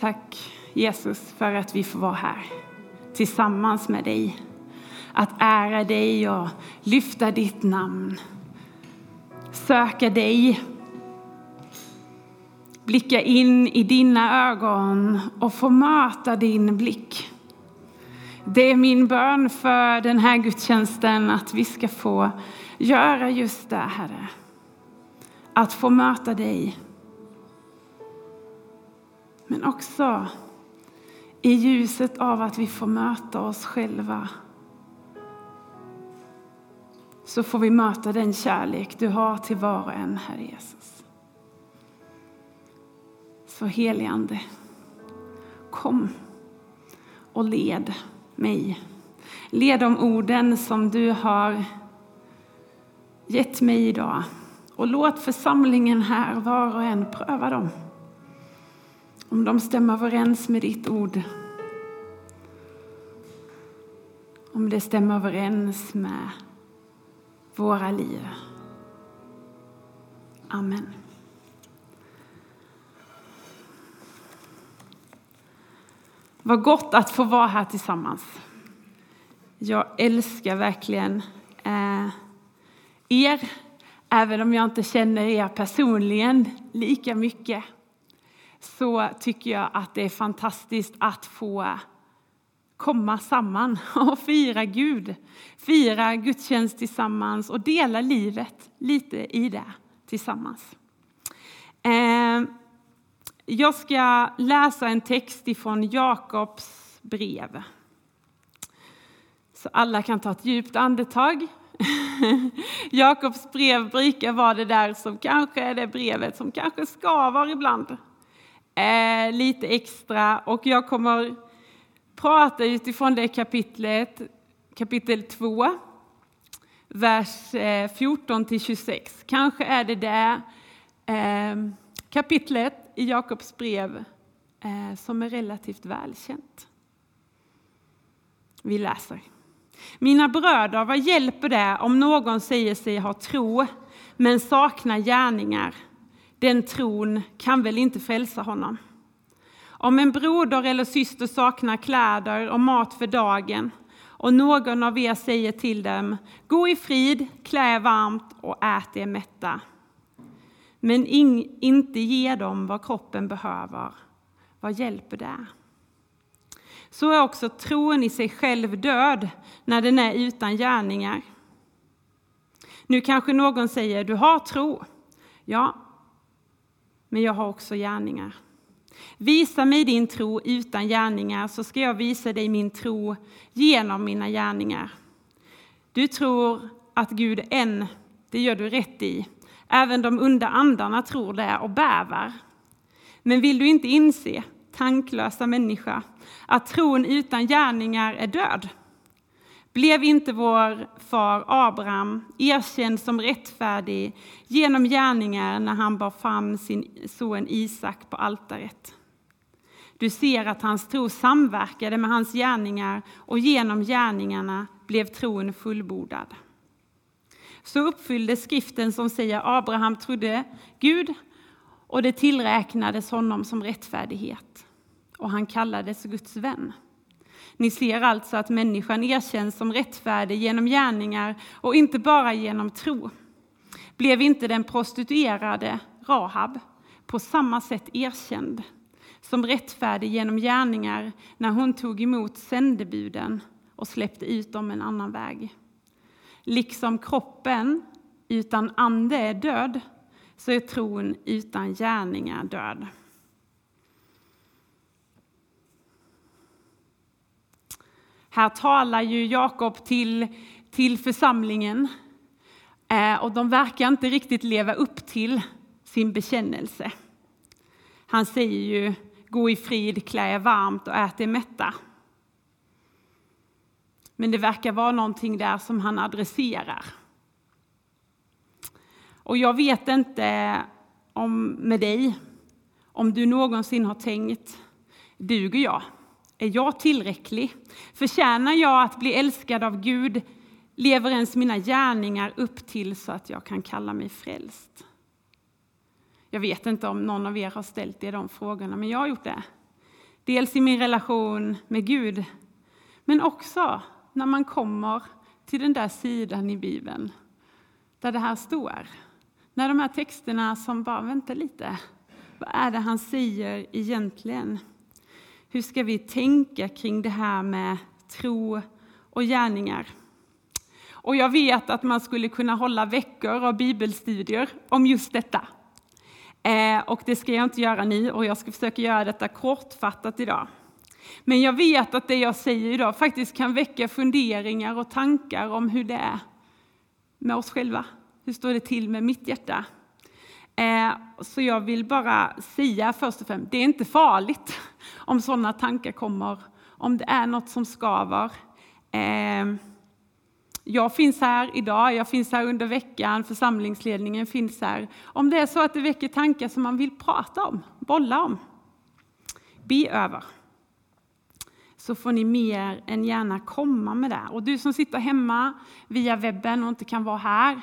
Tack Jesus för att vi får vara här tillsammans med dig. Att ära dig och lyfta ditt namn. Söka dig. Blicka in i dina ögon och få möta din blick. Det är min bön för den här gudstjänsten att vi ska få göra just det, Herre. Att få möta dig. Men också i ljuset av att vi får möta oss själva så får vi möta den kärlek du har till var och en, Herre Jesus. Så heligande, kom och led mig. Led de orden som du har gett mig idag. Och låt församlingen här, var och en, pröva dem. Om de stämmer överens med ditt ord. Om det stämmer överens med våra liv. Amen. Vad gott att få vara här tillsammans. Jag älskar verkligen eh, er, även om jag inte känner er personligen lika mycket. Så tycker jag att det är fantastiskt att få komma samman och fira Gud. Fira gudstjänst tillsammans och dela livet lite i det tillsammans. Ehm, jag ska läsa en text ifrån Jakobs brev. Så alla kan ta ett djupt andetag. Jakobs brev brukar vara det där som kanske är det brevet som kanske skavar ibland. Eh, lite extra och jag kommer prata utifrån det kapitlet, kapitel 2, vers 14 eh, till 26. Kanske är det det eh, kapitlet i Jakobs brev eh, som är relativt välkänt. Vi läser. Mina bröder, vad hjälper det om någon säger sig ha tro men saknar gärningar? Den tron kan väl inte frälsa honom? Om en broder eller syster saknar kläder och mat för dagen och någon av er säger till dem, gå i frid, klä er varmt och ät er mätta men in, inte ge dem vad kroppen behöver, vad hjälper det? Så är också tron i sig själv död när den är utan gärningar. Nu kanske någon säger, du har tro. Ja, men jag har också gärningar. Visa mig din tro utan gärningar så ska jag visa dig min tro genom mina gärningar. Du tror att Gud är en, det gör du rätt i. Även de onda andarna tror det och bävar. Men vill du inte inse, tanklösa människa, att tron utan gärningar är död? Blev inte vår far Abraham erkänd som rättfärdig genom gärningar när han bar fram sin son Isak på altaret? Du ser att hans tro samverkade med hans gärningar och genom gärningarna blev tron fullbordad. Så uppfylldes skriften som säger Abraham trodde Gud och det tillräknades honom som rättfärdighet och han kallades Guds vän. Ni ser alltså att människan erkänns som rättfärdig genom gärningar och inte bara genom tro. Blev inte den prostituerade Rahab på samma sätt erkänd som rättfärdig genom gärningar när hon tog emot sändebuden och släppte ut dem en annan väg? Liksom kroppen utan ande är död, så är tron utan gärningar död. Här talar ju Jakob till, till församlingen eh, och de verkar inte riktigt leva upp till sin bekännelse. Han säger ju gå i frid, klä er varmt och ät er mätta. Men det verkar vara någonting där som han adresserar. Och jag vet inte om med dig, om du någonsin har tänkt, duger jag? Är jag tillräcklig? Förtjänar jag att bli älskad av Gud? Lever ens mina gärningar upp till så att jag kan kalla mig frälst? Jag vet inte om någon av er har ställt er de frågorna, men jag har gjort det. Dels i min relation med Gud, men också när man kommer till den där sidan i Bibeln där det här står. När de här texterna som bara, vänta lite, vad är det han säger egentligen? Hur ska vi tänka kring det här med tro och gärningar? Och jag vet att man skulle kunna hålla veckor av bibelstudier om just detta. Eh, och det ska jag inte göra nu och jag ska försöka göra detta kortfattat idag. Men jag vet att det jag säger idag faktiskt kan väcka funderingar och tankar om hur det är med oss själva. Hur står det till med mitt hjärta? Eh, så jag vill bara säga först och främst, det är inte farligt om sådana tankar kommer, om det är något som skaver. Eh, jag finns här idag, jag finns här under veckan, församlingsledningen finns här. Om det är så att det väcker tankar som man vill prata om, bolla om, be över så får ni mer än gärna komma med det. Och du som sitter hemma via webben och inte kan vara här,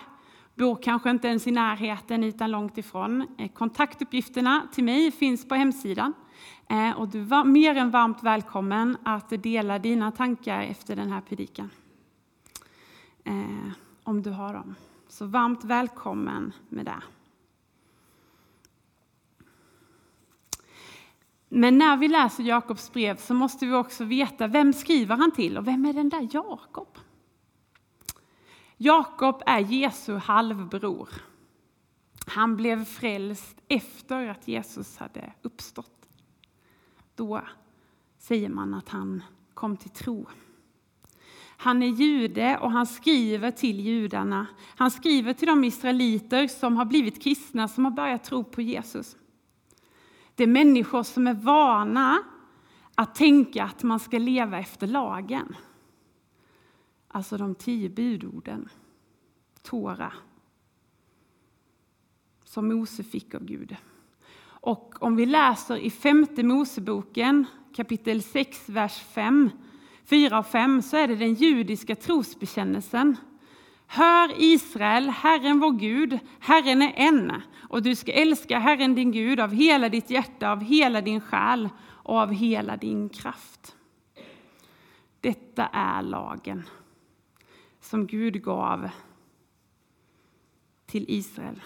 bor kanske inte ens i närheten utan långt ifrån. Eh, kontaktuppgifterna till mig finns på hemsidan. Eh, och du var mer än varmt välkommen att dela dina tankar efter den här predikan. Eh, om du har dem. Så varmt välkommen med det. Men när vi läser Jakobs brev så måste vi också veta vem skriver han till och vem är den där Jakob? Jakob är Jesu halvbror. Han blev frälst efter att Jesus hade uppstått. Då säger man att han kom till tro. Han är jude och han skriver till judarna. Han skriver till de israeliter som har blivit kristna, som har börjat tro på Jesus. Det är människor som är vana att tänka att man ska leva efter lagen. Alltså de tio budorden, Tora, som Mose fick av Gud. Och om vi läser i femte Moseboken, kapitel 6, vers 5, 4 och 5, så är det den judiska trosbekännelsen. Hör Israel, Herren vår Gud, Herren är en, och du ska älska Herren din Gud av hela ditt hjärta, av hela din själ och av hela din kraft. Detta är lagen som Gud gav till Israel.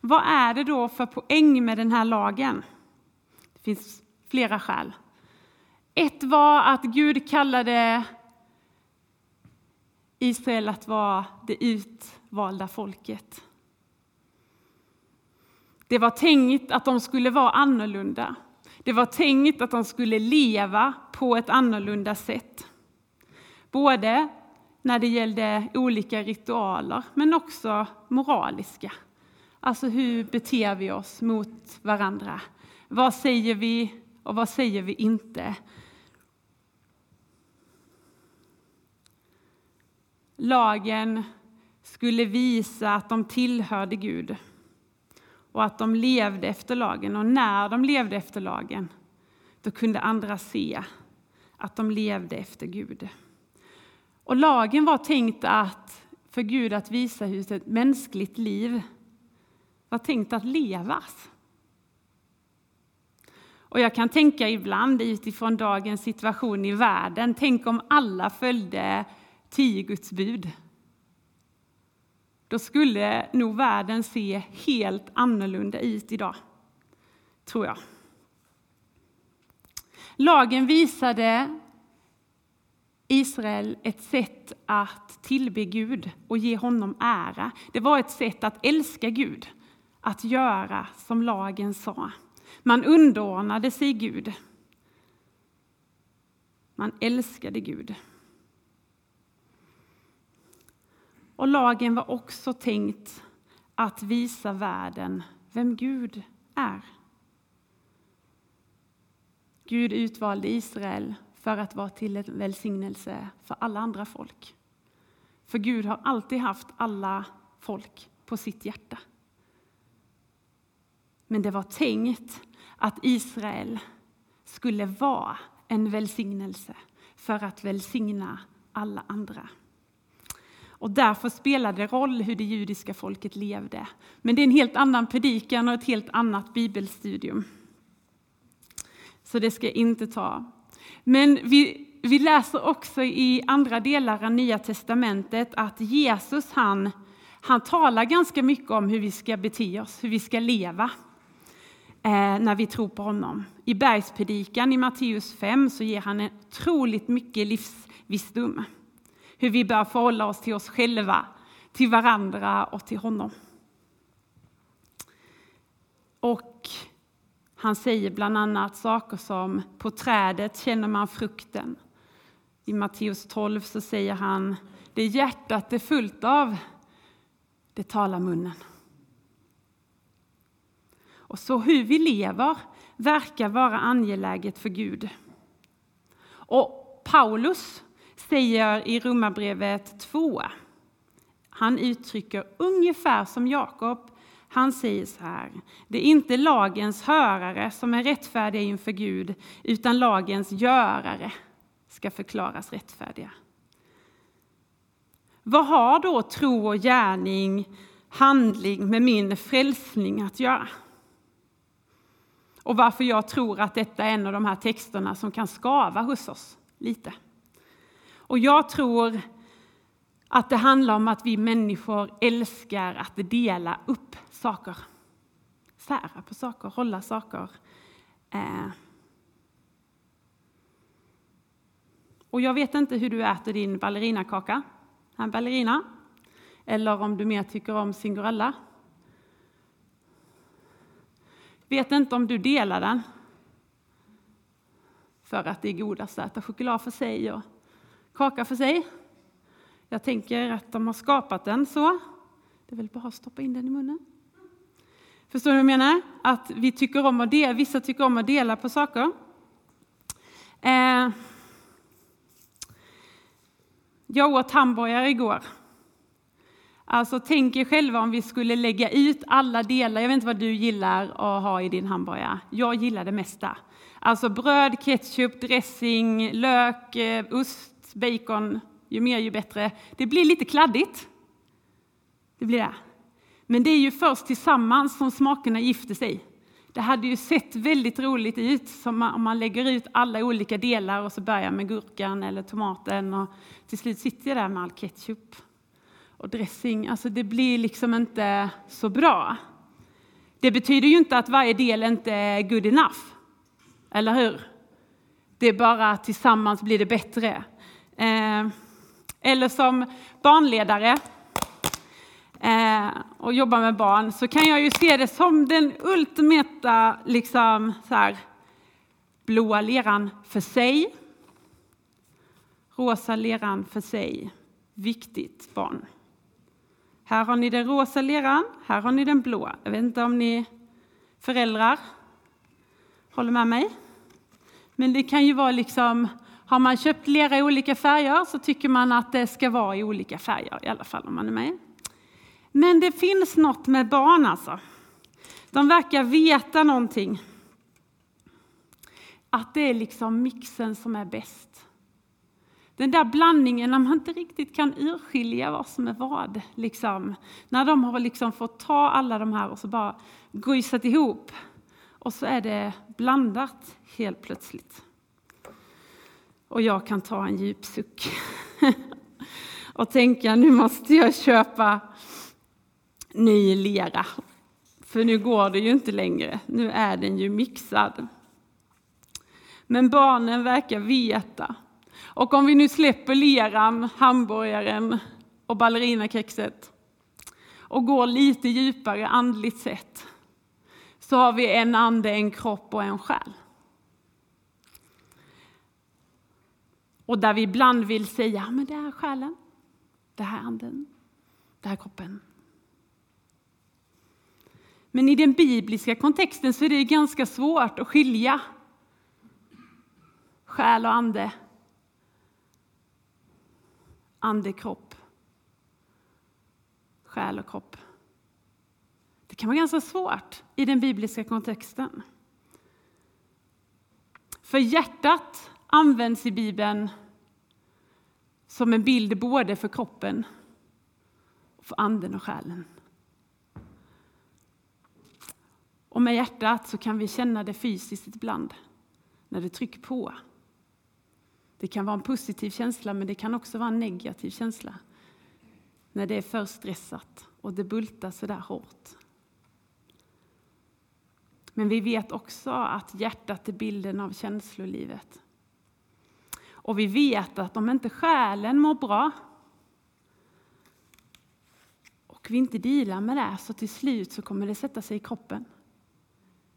Vad är det då för poäng med den här lagen? Det finns flera skäl. Ett var att Gud kallade Israel att vara det utvalda folket. Det var tänkt att de skulle vara annorlunda. Det var tänkt att de skulle leva på ett annorlunda sätt. Både när det gällde olika ritualer, men också moraliska. Alltså hur beter vi oss mot varandra? Vad säger vi och vad säger vi inte? Lagen skulle visa att de tillhörde Gud och att de levde efter lagen. Och när de levde efter lagen, då kunde andra se att de levde efter Gud. Och lagen var tänkt att, för Gud att visa hur ett mänskligt liv var tänkt att levas. Och jag kan tänka ibland utifrån dagens situation i världen, tänk om alla följde tio Guds bud. Då skulle nog världen se helt annorlunda ut idag, tror jag. Lagen visade Israel ett sätt att tillbe Gud och ge honom ära. Det var ett sätt att älska Gud, att göra som lagen sa. Man underordnade sig Gud. Man älskade Gud. Och lagen var också tänkt att visa världen vem Gud är. Gud utvalde Israel för att vara till en välsignelse för alla andra folk. För Gud har alltid haft alla folk på sitt hjärta. Men det var tänkt att Israel skulle vara en välsignelse för att välsigna alla andra. Och därför spelar det roll hur det judiska folket levde. Men det är en helt annan predikan och ett helt annat bibelstudium. Så det ska jag inte ta. Men vi, vi läser också i andra delar av Nya testamentet att Jesus han, han talar ganska mycket om hur vi ska bete oss, hur vi ska leva eh, när vi tror på honom. I bergspredikan i Matteus 5 så ger han otroligt mycket livsvisdom. Hur vi bör förhålla oss till oss själva, till varandra och till honom. Och han säger bland annat saker som på trädet känner man frukten. I Matteus 12 så säger han det hjärtat är fullt av, det talar munnen. Och så hur vi lever verkar vara angeläget för Gud. Och Paulus säger i Romarbrevet 2, han uttrycker ungefär som Jakob, han säger så här, det är inte lagens hörare som är rättfärdiga inför Gud, utan lagens görare ska förklaras rättfärdiga. Vad har då tro och gärning, handling med min frälsning att göra? Och varför jag tror att detta är en av de här texterna som kan skava hos oss lite. Och jag tror att det handlar om att vi människor älskar att dela upp saker. Sära på saker, hålla saker. Eh. Och jag vet inte hur du äter din ballerinakaka, en ballerina, eller om du mer tycker om Cinderella. Vet inte om du delar den för att det är godast att äta choklad för sig och kaka för sig. Jag tänker att de har skapat den så. Det är väl bara att stoppa in den i munnen. Förstår du vad jag menar? Att vi tycker om att dela, vissa tycker om att dela på saker. Eh, jag åt hamburgare igår. Alltså tänk er själva om vi skulle lägga ut alla delar. Jag vet inte vad du gillar att ha i din hamburgare. Jag gillar det mesta. Alltså bröd, ketchup, dressing, lök, eh, ost, bacon. Ju mer ju bättre. Det blir lite kladdigt. Det blir det. Men det är ju först tillsammans som smakerna gifter sig. Det hade ju sett väldigt roligt ut om man lägger ut alla olika delar och så börjar med gurkan eller tomaten och till slut sitter jag där med all ketchup och dressing. Alltså det blir liksom inte så bra. Det betyder ju inte att varje del inte är good enough. Eller hur? Det är bara att tillsammans blir det bättre. Eh, eller som barnledare eh, och jobbar med barn så kan jag ju se det som den ultimata liksom, så här, blåa leran för sig, rosa leran för sig. Viktigt barn. Här har ni den rosa leran, här har ni den blå. Jag vet inte om ni föräldrar håller med mig. Men det kan ju vara liksom, har man köpt lera i olika färger så tycker man att det ska vara i olika färger, i alla fall om man är med. Men det finns något med barn alltså. De verkar veta någonting. Att det är liksom mixen som är bäst. Den där blandningen när man inte riktigt kan urskilja vad som är vad. Liksom. När de har liksom fått ta alla de här och så bara grysat ihop. Och så är det blandat helt plötsligt. Och jag kan ta en djup suck och tänka nu måste jag köpa ny lera. För nu går det ju inte längre. Nu är den ju mixad. Men barnen verkar veta och om vi nu släpper leran, hamburgaren och ballerinakexet och går lite djupare andligt sett så har vi en ande, en kropp och en själ. Och där vi ibland vill säga men det här är själen, det här är anden, det här är kroppen. Men i den bibliska kontexten så är det ganska svårt att skilja själ och ande ande, kropp, själ och kropp. Det kan vara ganska svårt i den bibliska kontexten. För hjärtat används i Bibeln som en bild både för kroppen för anden och själen. Och med hjärtat så kan vi känna det fysiskt ibland, när det trycker på. Det kan vara en positiv känsla, men det kan också vara en negativ känsla. När det är för stressat och det bultar så där hårt. Men vi vet också att hjärtat är bilden av känslolivet. Och vi vet att om inte själen mår bra och vi inte dealar med det, så till slut så kommer det sätta sig i kroppen.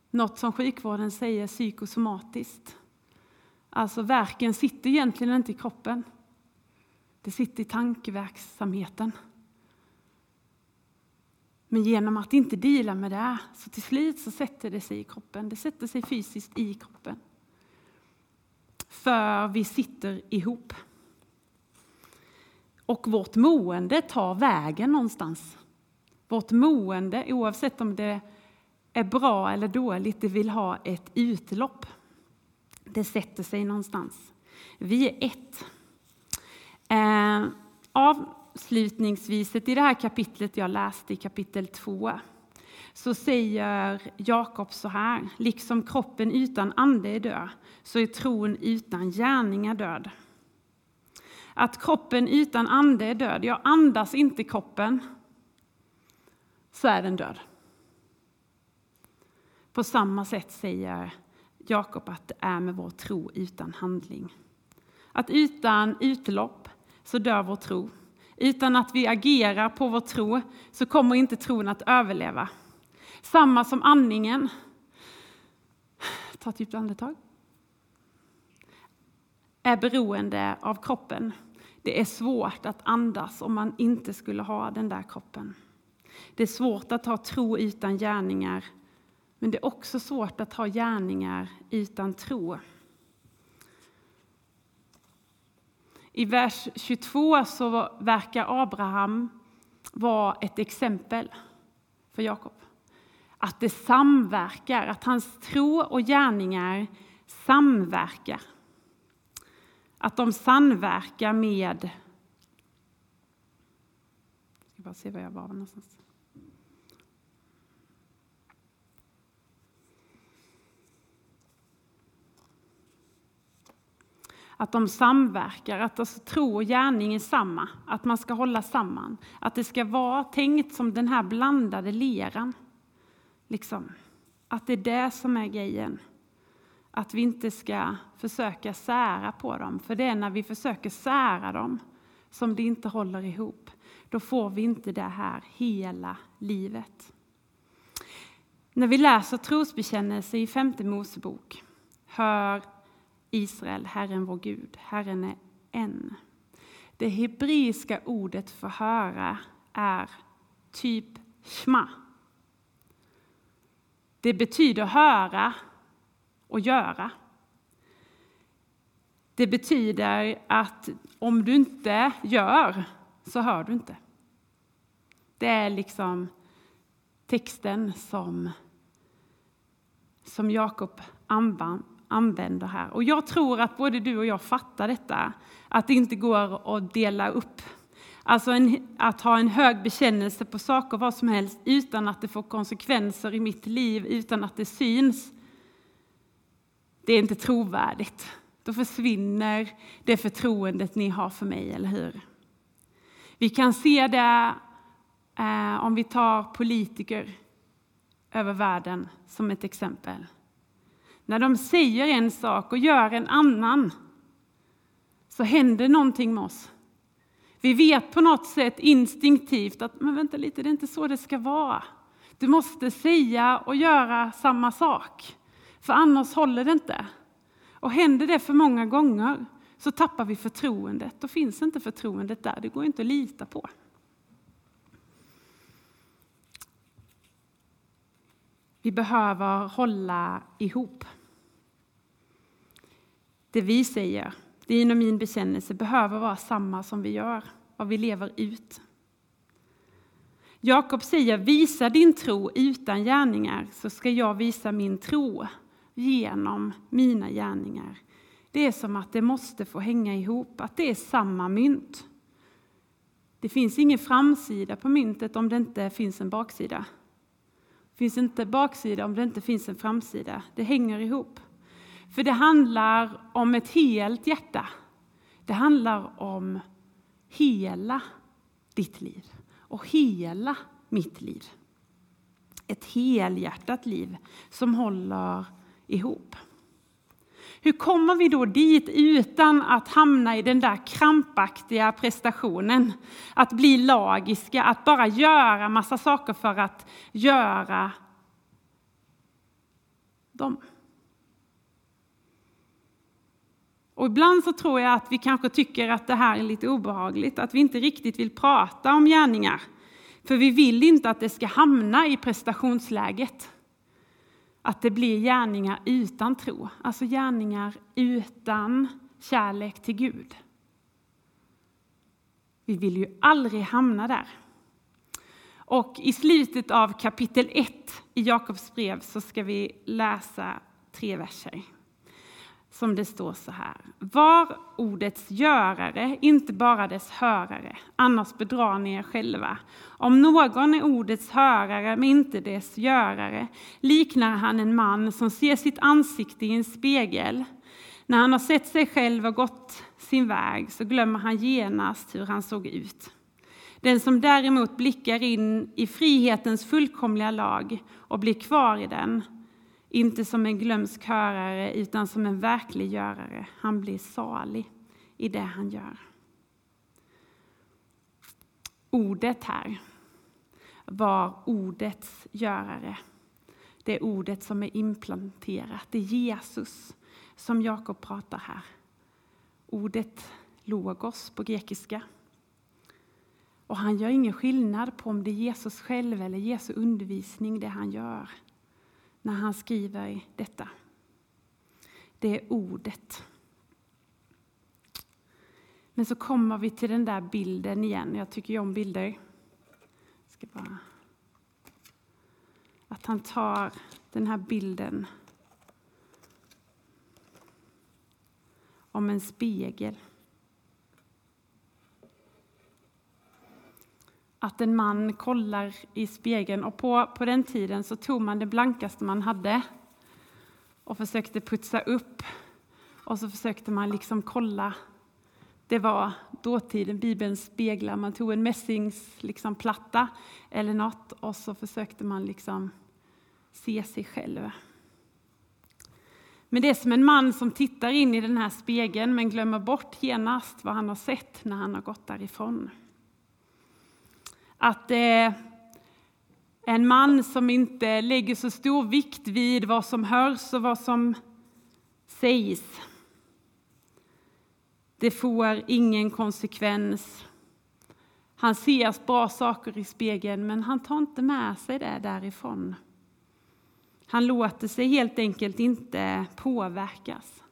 Något som sjukvården säger psykosomatiskt. Alltså verken sitter egentligen inte i kroppen. Det sitter i tankeverksamheten. Men genom att inte dela med det, så till slut så sätter det sig i kroppen. Det sätter sig fysiskt i kroppen. För vi sitter ihop. Och vårt mående tar vägen någonstans. Vårt mående, oavsett om det är bra eller dåligt, det vill ha ett utlopp. Det sätter sig någonstans. Vi är ett. Eh, avslutningsvis i det här kapitlet jag läste, i kapitel 2, så säger Jakob så här. Liksom kroppen utan ande är död, så är tron utan gärningar död. Att kroppen utan ande är död, jag andas inte kroppen, så är den död. På samma sätt säger Jakob att det är med vår tro utan handling. Att utan utlopp så dör vår tro. Utan att vi agerar på vår tro så kommer inte tron att överleva. Samma som andningen. Ta ett djupt andetag. Är beroende av kroppen. Det är svårt att andas om man inte skulle ha den där kroppen. Det är svårt att ha tro utan gärningar men det är också svårt att ha gärningar utan tro. I vers 22 så verkar Abraham vara ett exempel för Jakob. Att det samverkar, att hans tro och gärningar samverkar. Att de samverkar med... Jag ska bara se var jag var någonstans. att de samverkar, att alltså tro och gärning är samma, att man ska hålla samman. Att det ska vara tänkt som den här blandade leran. Liksom. Att det är det som är grejen. Att vi inte ska försöka sära på dem, för det är när vi försöker sära dem som det inte håller ihop. Då får vi inte det här hela livet. När vi läser trosbekännelse i femte Mosebok hör Israel, Herren vår Gud, Herren är en. Det hebreiska ordet för höra är typ shma. Det betyder höra och göra. Det betyder att om du inte gör så hör du inte. Det är liksom texten som, som Jakob använder här. Och jag tror att både du och jag fattar detta, att det inte går att dela upp. Alltså en, att ha en hög bekännelse på saker, vad som helst, utan att det får konsekvenser i mitt liv, utan att det syns. Det är inte trovärdigt. Då försvinner det förtroendet ni har för mig, eller hur? Vi kan se det eh, om vi tar politiker över världen som ett exempel. När de säger en sak och gör en annan så händer någonting med oss. Vi vet på något sätt instinktivt att men vänta lite, det är inte så det ska vara. Du måste säga och göra samma sak, för annars håller det inte. Och händer det för många gånger så tappar vi förtroendet. Då finns inte förtroendet där, det går inte att lita på. Vi behöver hålla ihop. Det vi säger, din och min bekännelse, behöver vara samma som vi gör, vad vi lever ut. Jakob säger, visa din tro utan gärningar, så ska jag visa min tro genom mina gärningar. Det är som att det måste få hänga ihop, att det är samma mynt. Det finns ingen framsida på myntet om det inte finns en baksida. Det finns inte baksida om det inte finns en framsida. Det hänger ihop. För det handlar om ett helt hjärta. Det handlar om hela ditt liv och hela mitt liv. Ett helhjärtat liv som håller ihop. Hur kommer vi då dit utan att hamna i den där krampaktiga prestationen? Att bli lagiska, att bara göra massa saker för att göra dem. Och ibland så tror jag att vi kanske tycker att det här är lite obehagligt, att vi inte riktigt vill prata om gärningar. För vi vill inte att det ska hamna i prestationsläget. Att det blir gärningar utan tro, alltså gärningar utan kärlek till Gud. Vi vill ju aldrig hamna där. Och i slutet av kapitel 1 i Jakobs brev så ska vi läsa tre verser som det står så här. Var ordets görare, inte bara dess hörare, annars bedrar ni er själva. Om någon är ordets hörare men inte dess görare liknar han en man som ser sitt ansikte i en spegel. När han har sett sig själv och gått sin väg så glömmer han genast hur han såg ut. Den som däremot blickar in i frihetens fullkomliga lag och blir kvar i den inte som en glömsk hörare, utan som en verklig görare. Han blir salig i det han gör. Ordet här var ordets görare. Det är ordet som är implanterat. Det är Jesus som Jakob pratar här. Ordet logos på grekiska. Och han gör ingen skillnad på om det är Jesus själv eller Jesu undervisning det han gör när han skriver detta. Det är ordet. Men så kommer vi till den där bilden igen. Jag tycker ju om bilder. ska bara... Att han tar den här bilden om en spegel. Att en man kollar i spegeln. Och på, på den tiden så tog man det blankaste man hade och försökte putsa upp. Och så försökte man liksom kolla. Det var dåtiden, Bibelns speglar. Man tog en mässingsplatta liksom, eller något och så försökte man liksom se sig själv. Men det är som en man som tittar in i den här spegeln men glömmer bort genast vad han har sett när han har gått därifrån. Att det är en man som inte lägger så stor vikt vid vad som hörs och vad som sägs. Det får ingen konsekvens. Han ser bra saker i spegeln, men han tar inte med sig det därifrån. Han låter sig helt enkelt inte påverkas.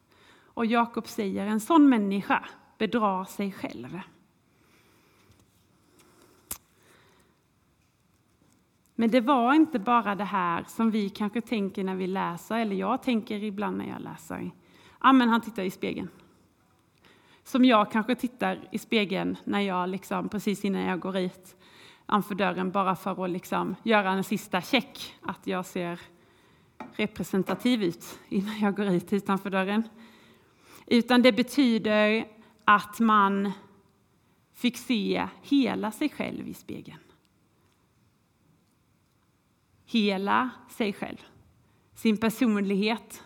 Och Jakob säger en sån människa bedrar sig själv. Men det var inte bara det här som vi kanske tänker när vi läser, eller jag tänker ibland när jag läser. Ah, men han tittar i spegeln. Som jag kanske tittar i spegeln när jag liksom, precis innan jag går ut framför dörren bara för att liksom göra en sista check, att jag ser representativ ut innan jag går ut utanför dörren. Utan det betyder att man fick se hela sig själv i spegeln hela sig själv, sin personlighet.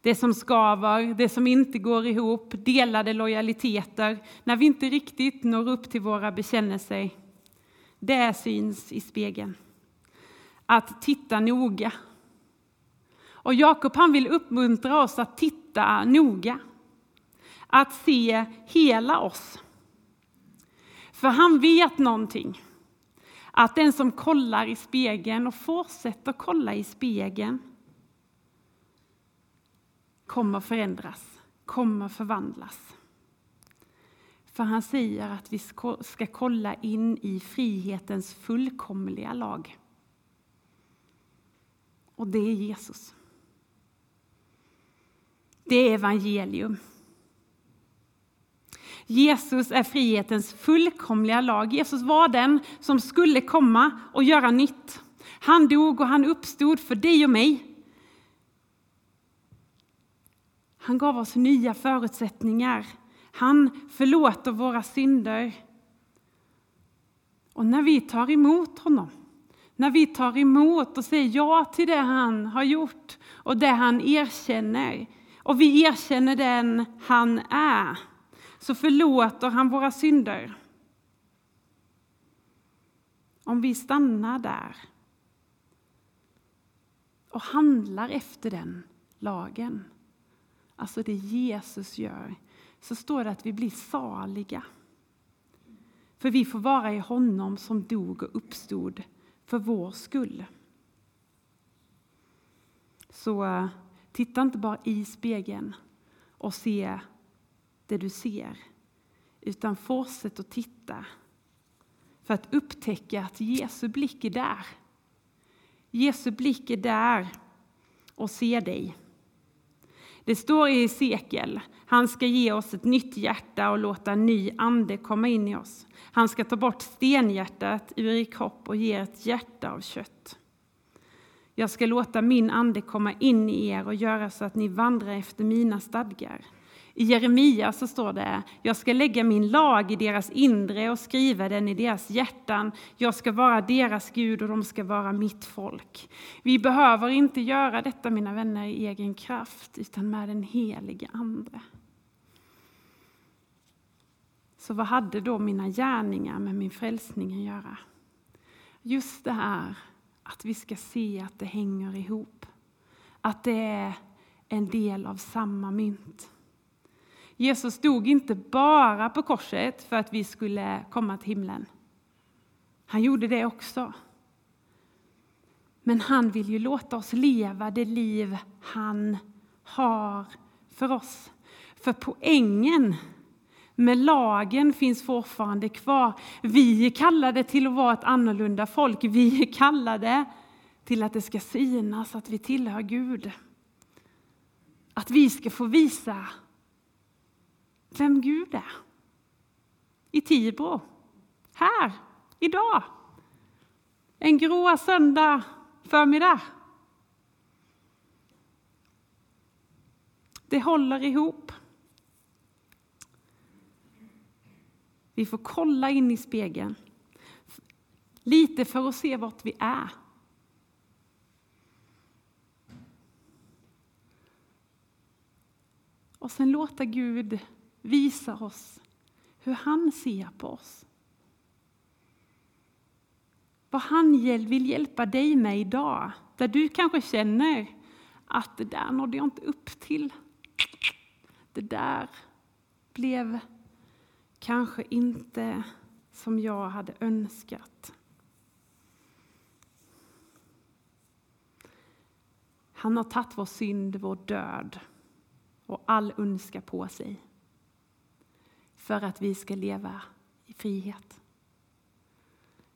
Det som skaver, det som inte går ihop, delade lojaliteter, när vi inte riktigt når upp till våra bekännelser. Det syns i spegeln. Att titta noga. Och Jakob han vill uppmuntra oss att titta noga. Att se hela oss. För han vet någonting. Att den som kollar i spegeln och fortsätter kolla i spegeln kommer förändras, kommer förvandlas. För han säger att vi ska kolla in i frihetens fullkomliga lag. Och det är Jesus. Det är evangelium. Jesus är frihetens fullkomliga lag. Jesus var den som skulle komma och göra nytt. Han dog och han uppstod för dig och mig. Han gav oss nya förutsättningar. Han förlåter våra synder. Och när vi tar emot honom, när vi tar emot och säger ja till det han har gjort och det han erkänner, och vi erkänner den han är, så förlåter han våra synder. Om vi stannar där och handlar efter den lagen, alltså det Jesus gör, så står det att vi blir saliga. För vi får vara i honom som dog och uppstod för vår skull. Så eh, titta inte bara i spegeln och se det du ser, utan fortsätt att titta för att upptäcka att Jesu blick är där. Jesu blick är där och ser dig. Det står i Hesekiel, han ska ge oss ett nytt hjärta och låta en ny ande komma in i oss. Han ska ta bort stenhjärtat ur er kropp och ge ett hjärta av kött. Jag ska låta min ande komma in i er och göra så att ni vandrar efter mina stadgar. I Jeremia så står det, jag ska lägga min lag i deras inre och skriva den i deras hjärtan. Jag ska vara deras Gud och de ska vara mitt folk. Vi behöver inte göra detta, mina vänner, i egen kraft, utan med den helige Ande. Så vad hade då mina gärningar med min frälsning att göra? Just det här att vi ska se att det hänger ihop. Att det är en del av samma mynt. Jesus dog inte bara på korset för att vi skulle komma till himlen. Han gjorde det också. Men han vill ju låta oss leva det liv han har för oss. För poängen med lagen finns fortfarande kvar. Vi är kallade till att vara ett annorlunda folk. Vi är kallade till att det ska synas att vi tillhör Gud. Att vi ska få visa vem Gud är. I Tibro, här, idag. En grå söndag förmiddag. Det håller ihop. Vi får kolla in i spegeln. Lite för att se vart vi är. Och sen låta Gud visa oss hur han ser på oss. Vad han vill hjälpa dig med idag, där du kanske känner att det där nådde jag inte upp till. Det där blev kanske inte som jag hade önskat. Han har tagit vår synd, vår död och all ondska på sig för att vi ska leva i frihet.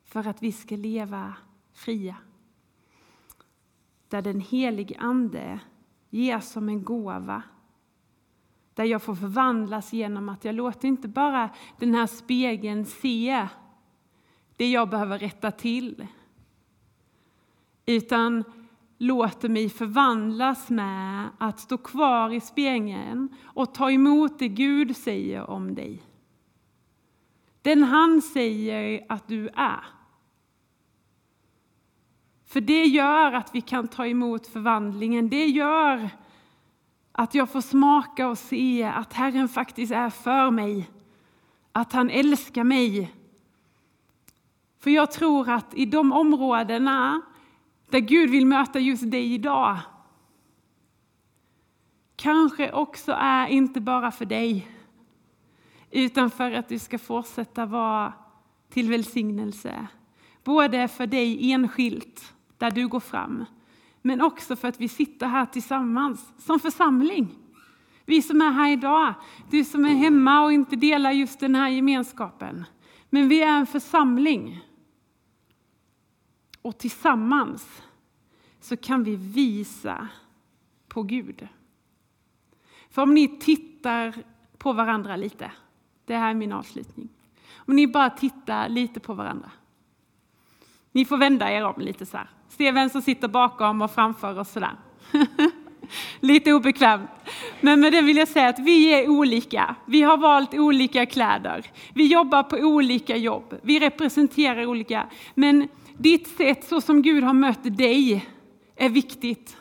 För att vi ska leva fria. Där den helige Ande ges som en gåva där jag får förvandlas genom att jag låter inte bara den här spegeln se det jag behöver rätta till. Utan låter mig förvandlas med att stå kvar i spegeln och ta emot det Gud säger om dig. Den han säger att du är. För det gör att vi kan ta emot förvandlingen. Det gör att jag får smaka och se att Herren faktiskt är för mig. Att han älskar mig. För jag tror att i de områdena där Gud vill möta just dig idag kanske också är inte bara för dig utan för att du ska fortsätta vara till välsignelse. Både för dig enskilt, där du går fram, men också för att vi sitter här tillsammans som församling. Vi som är här idag, du som är hemma och inte delar just den här gemenskapen. Men vi är en församling. Och tillsammans så kan vi visa på Gud. För om ni tittar på varandra lite, Det här är min avslutning. Om ni bara tittar lite på varandra. Ni får vända er om lite så här. Se vem som sitter bakom och framför och sådär. lite obekvämt. Men med det vill jag säga att vi är olika. Vi har valt olika kläder. Vi jobbar på olika jobb. Vi representerar olika. Men ditt sätt, så som Gud har mött dig, är viktigt.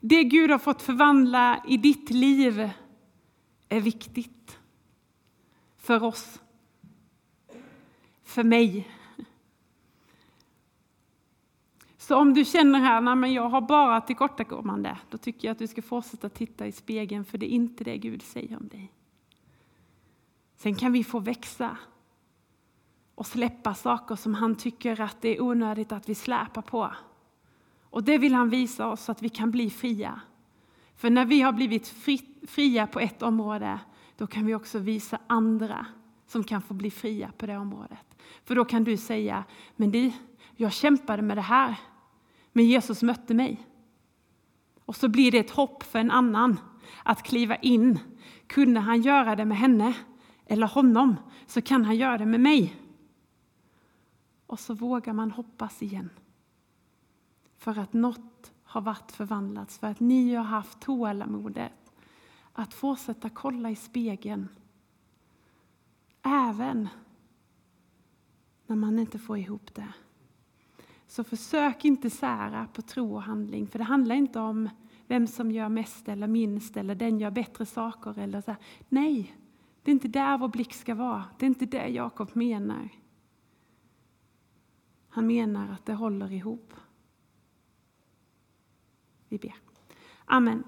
Det Gud har fått förvandla i ditt liv är viktigt. För oss. För mig. Så om du känner här, nej men jag har bara tillkortakommande, då tycker jag att du ska fortsätta titta i spegeln, för det är inte det Gud säger om dig. Sen kan vi få växa och släppa saker som han tycker att det är onödigt att vi släpar på. Och det vill han visa oss så att vi kan bli fria. För när vi har blivit fria på ett område, då kan vi också visa andra som kan få bli fria på det området. För då kan du säga, men du, jag kämpade med det här, men Jesus mötte mig. Och så blir det ett hopp för en annan att kliva in. Kunde han göra det med henne eller honom, så kan han göra det med mig. Och så vågar man hoppas igen. För att något har varit förvandlats, för att ni har haft tålamodet att fortsätta kolla i spegeln. Även när man inte får ihop det. Så försök inte sära på tro och handling, för det handlar inte om vem som gör mest eller minst, eller den gör bättre saker. Eller så. Nej, det är inte där vår blick ska vara. Det är inte det Jakob menar. Han menar att det håller ihop. Vi ber. Amen.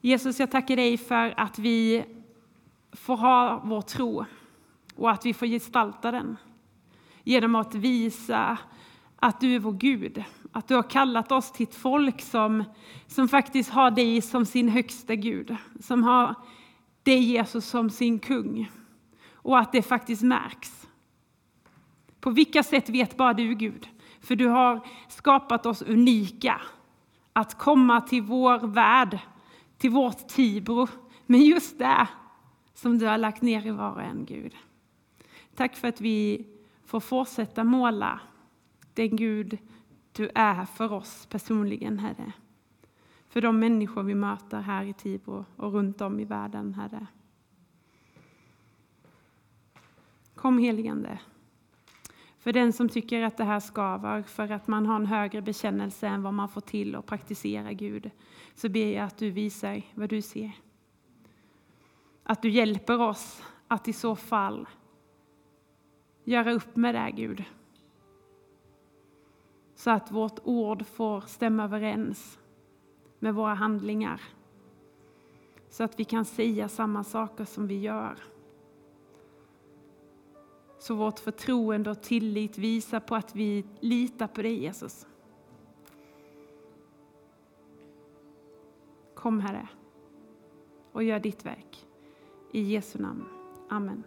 Jesus, jag tackar dig för att vi får ha vår tro och att vi får gestalta den genom att visa att du är vår Gud, att du har kallat oss till ett folk som, som faktiskt har dig som sin högsta Gud, som har dig Jesus som sin kung och att det faktiskt märks. På vilka sätt vet bara du Gud, för du har skapat oss unika att komma till vår värld, till vårt Tibro, men just det som du har lagt ner i var och en, Gud. Tack för att vi får fortsätta måla den Gud du är för oss personligen, Herre. För de människor vi möter här i Tibro och runt om i världen, Herre. Kom heligande. För den som tycker att det här skaver, för att man har en högre bekännelse än vad man får till och praktisera Gud, så ber jag att du visar vad du ser. Att du hjälper oss att i så fall göra upp med det, Gud. Så att vårt ord får stämma överens med våra handlingar. Så att vi kan säga samma saker som vi gör. Så vårt förtroende och tillit visar på att vi litar på dig, Jesus. Kom, Herre, och gör ditt verk. I Jesu namn. Amen.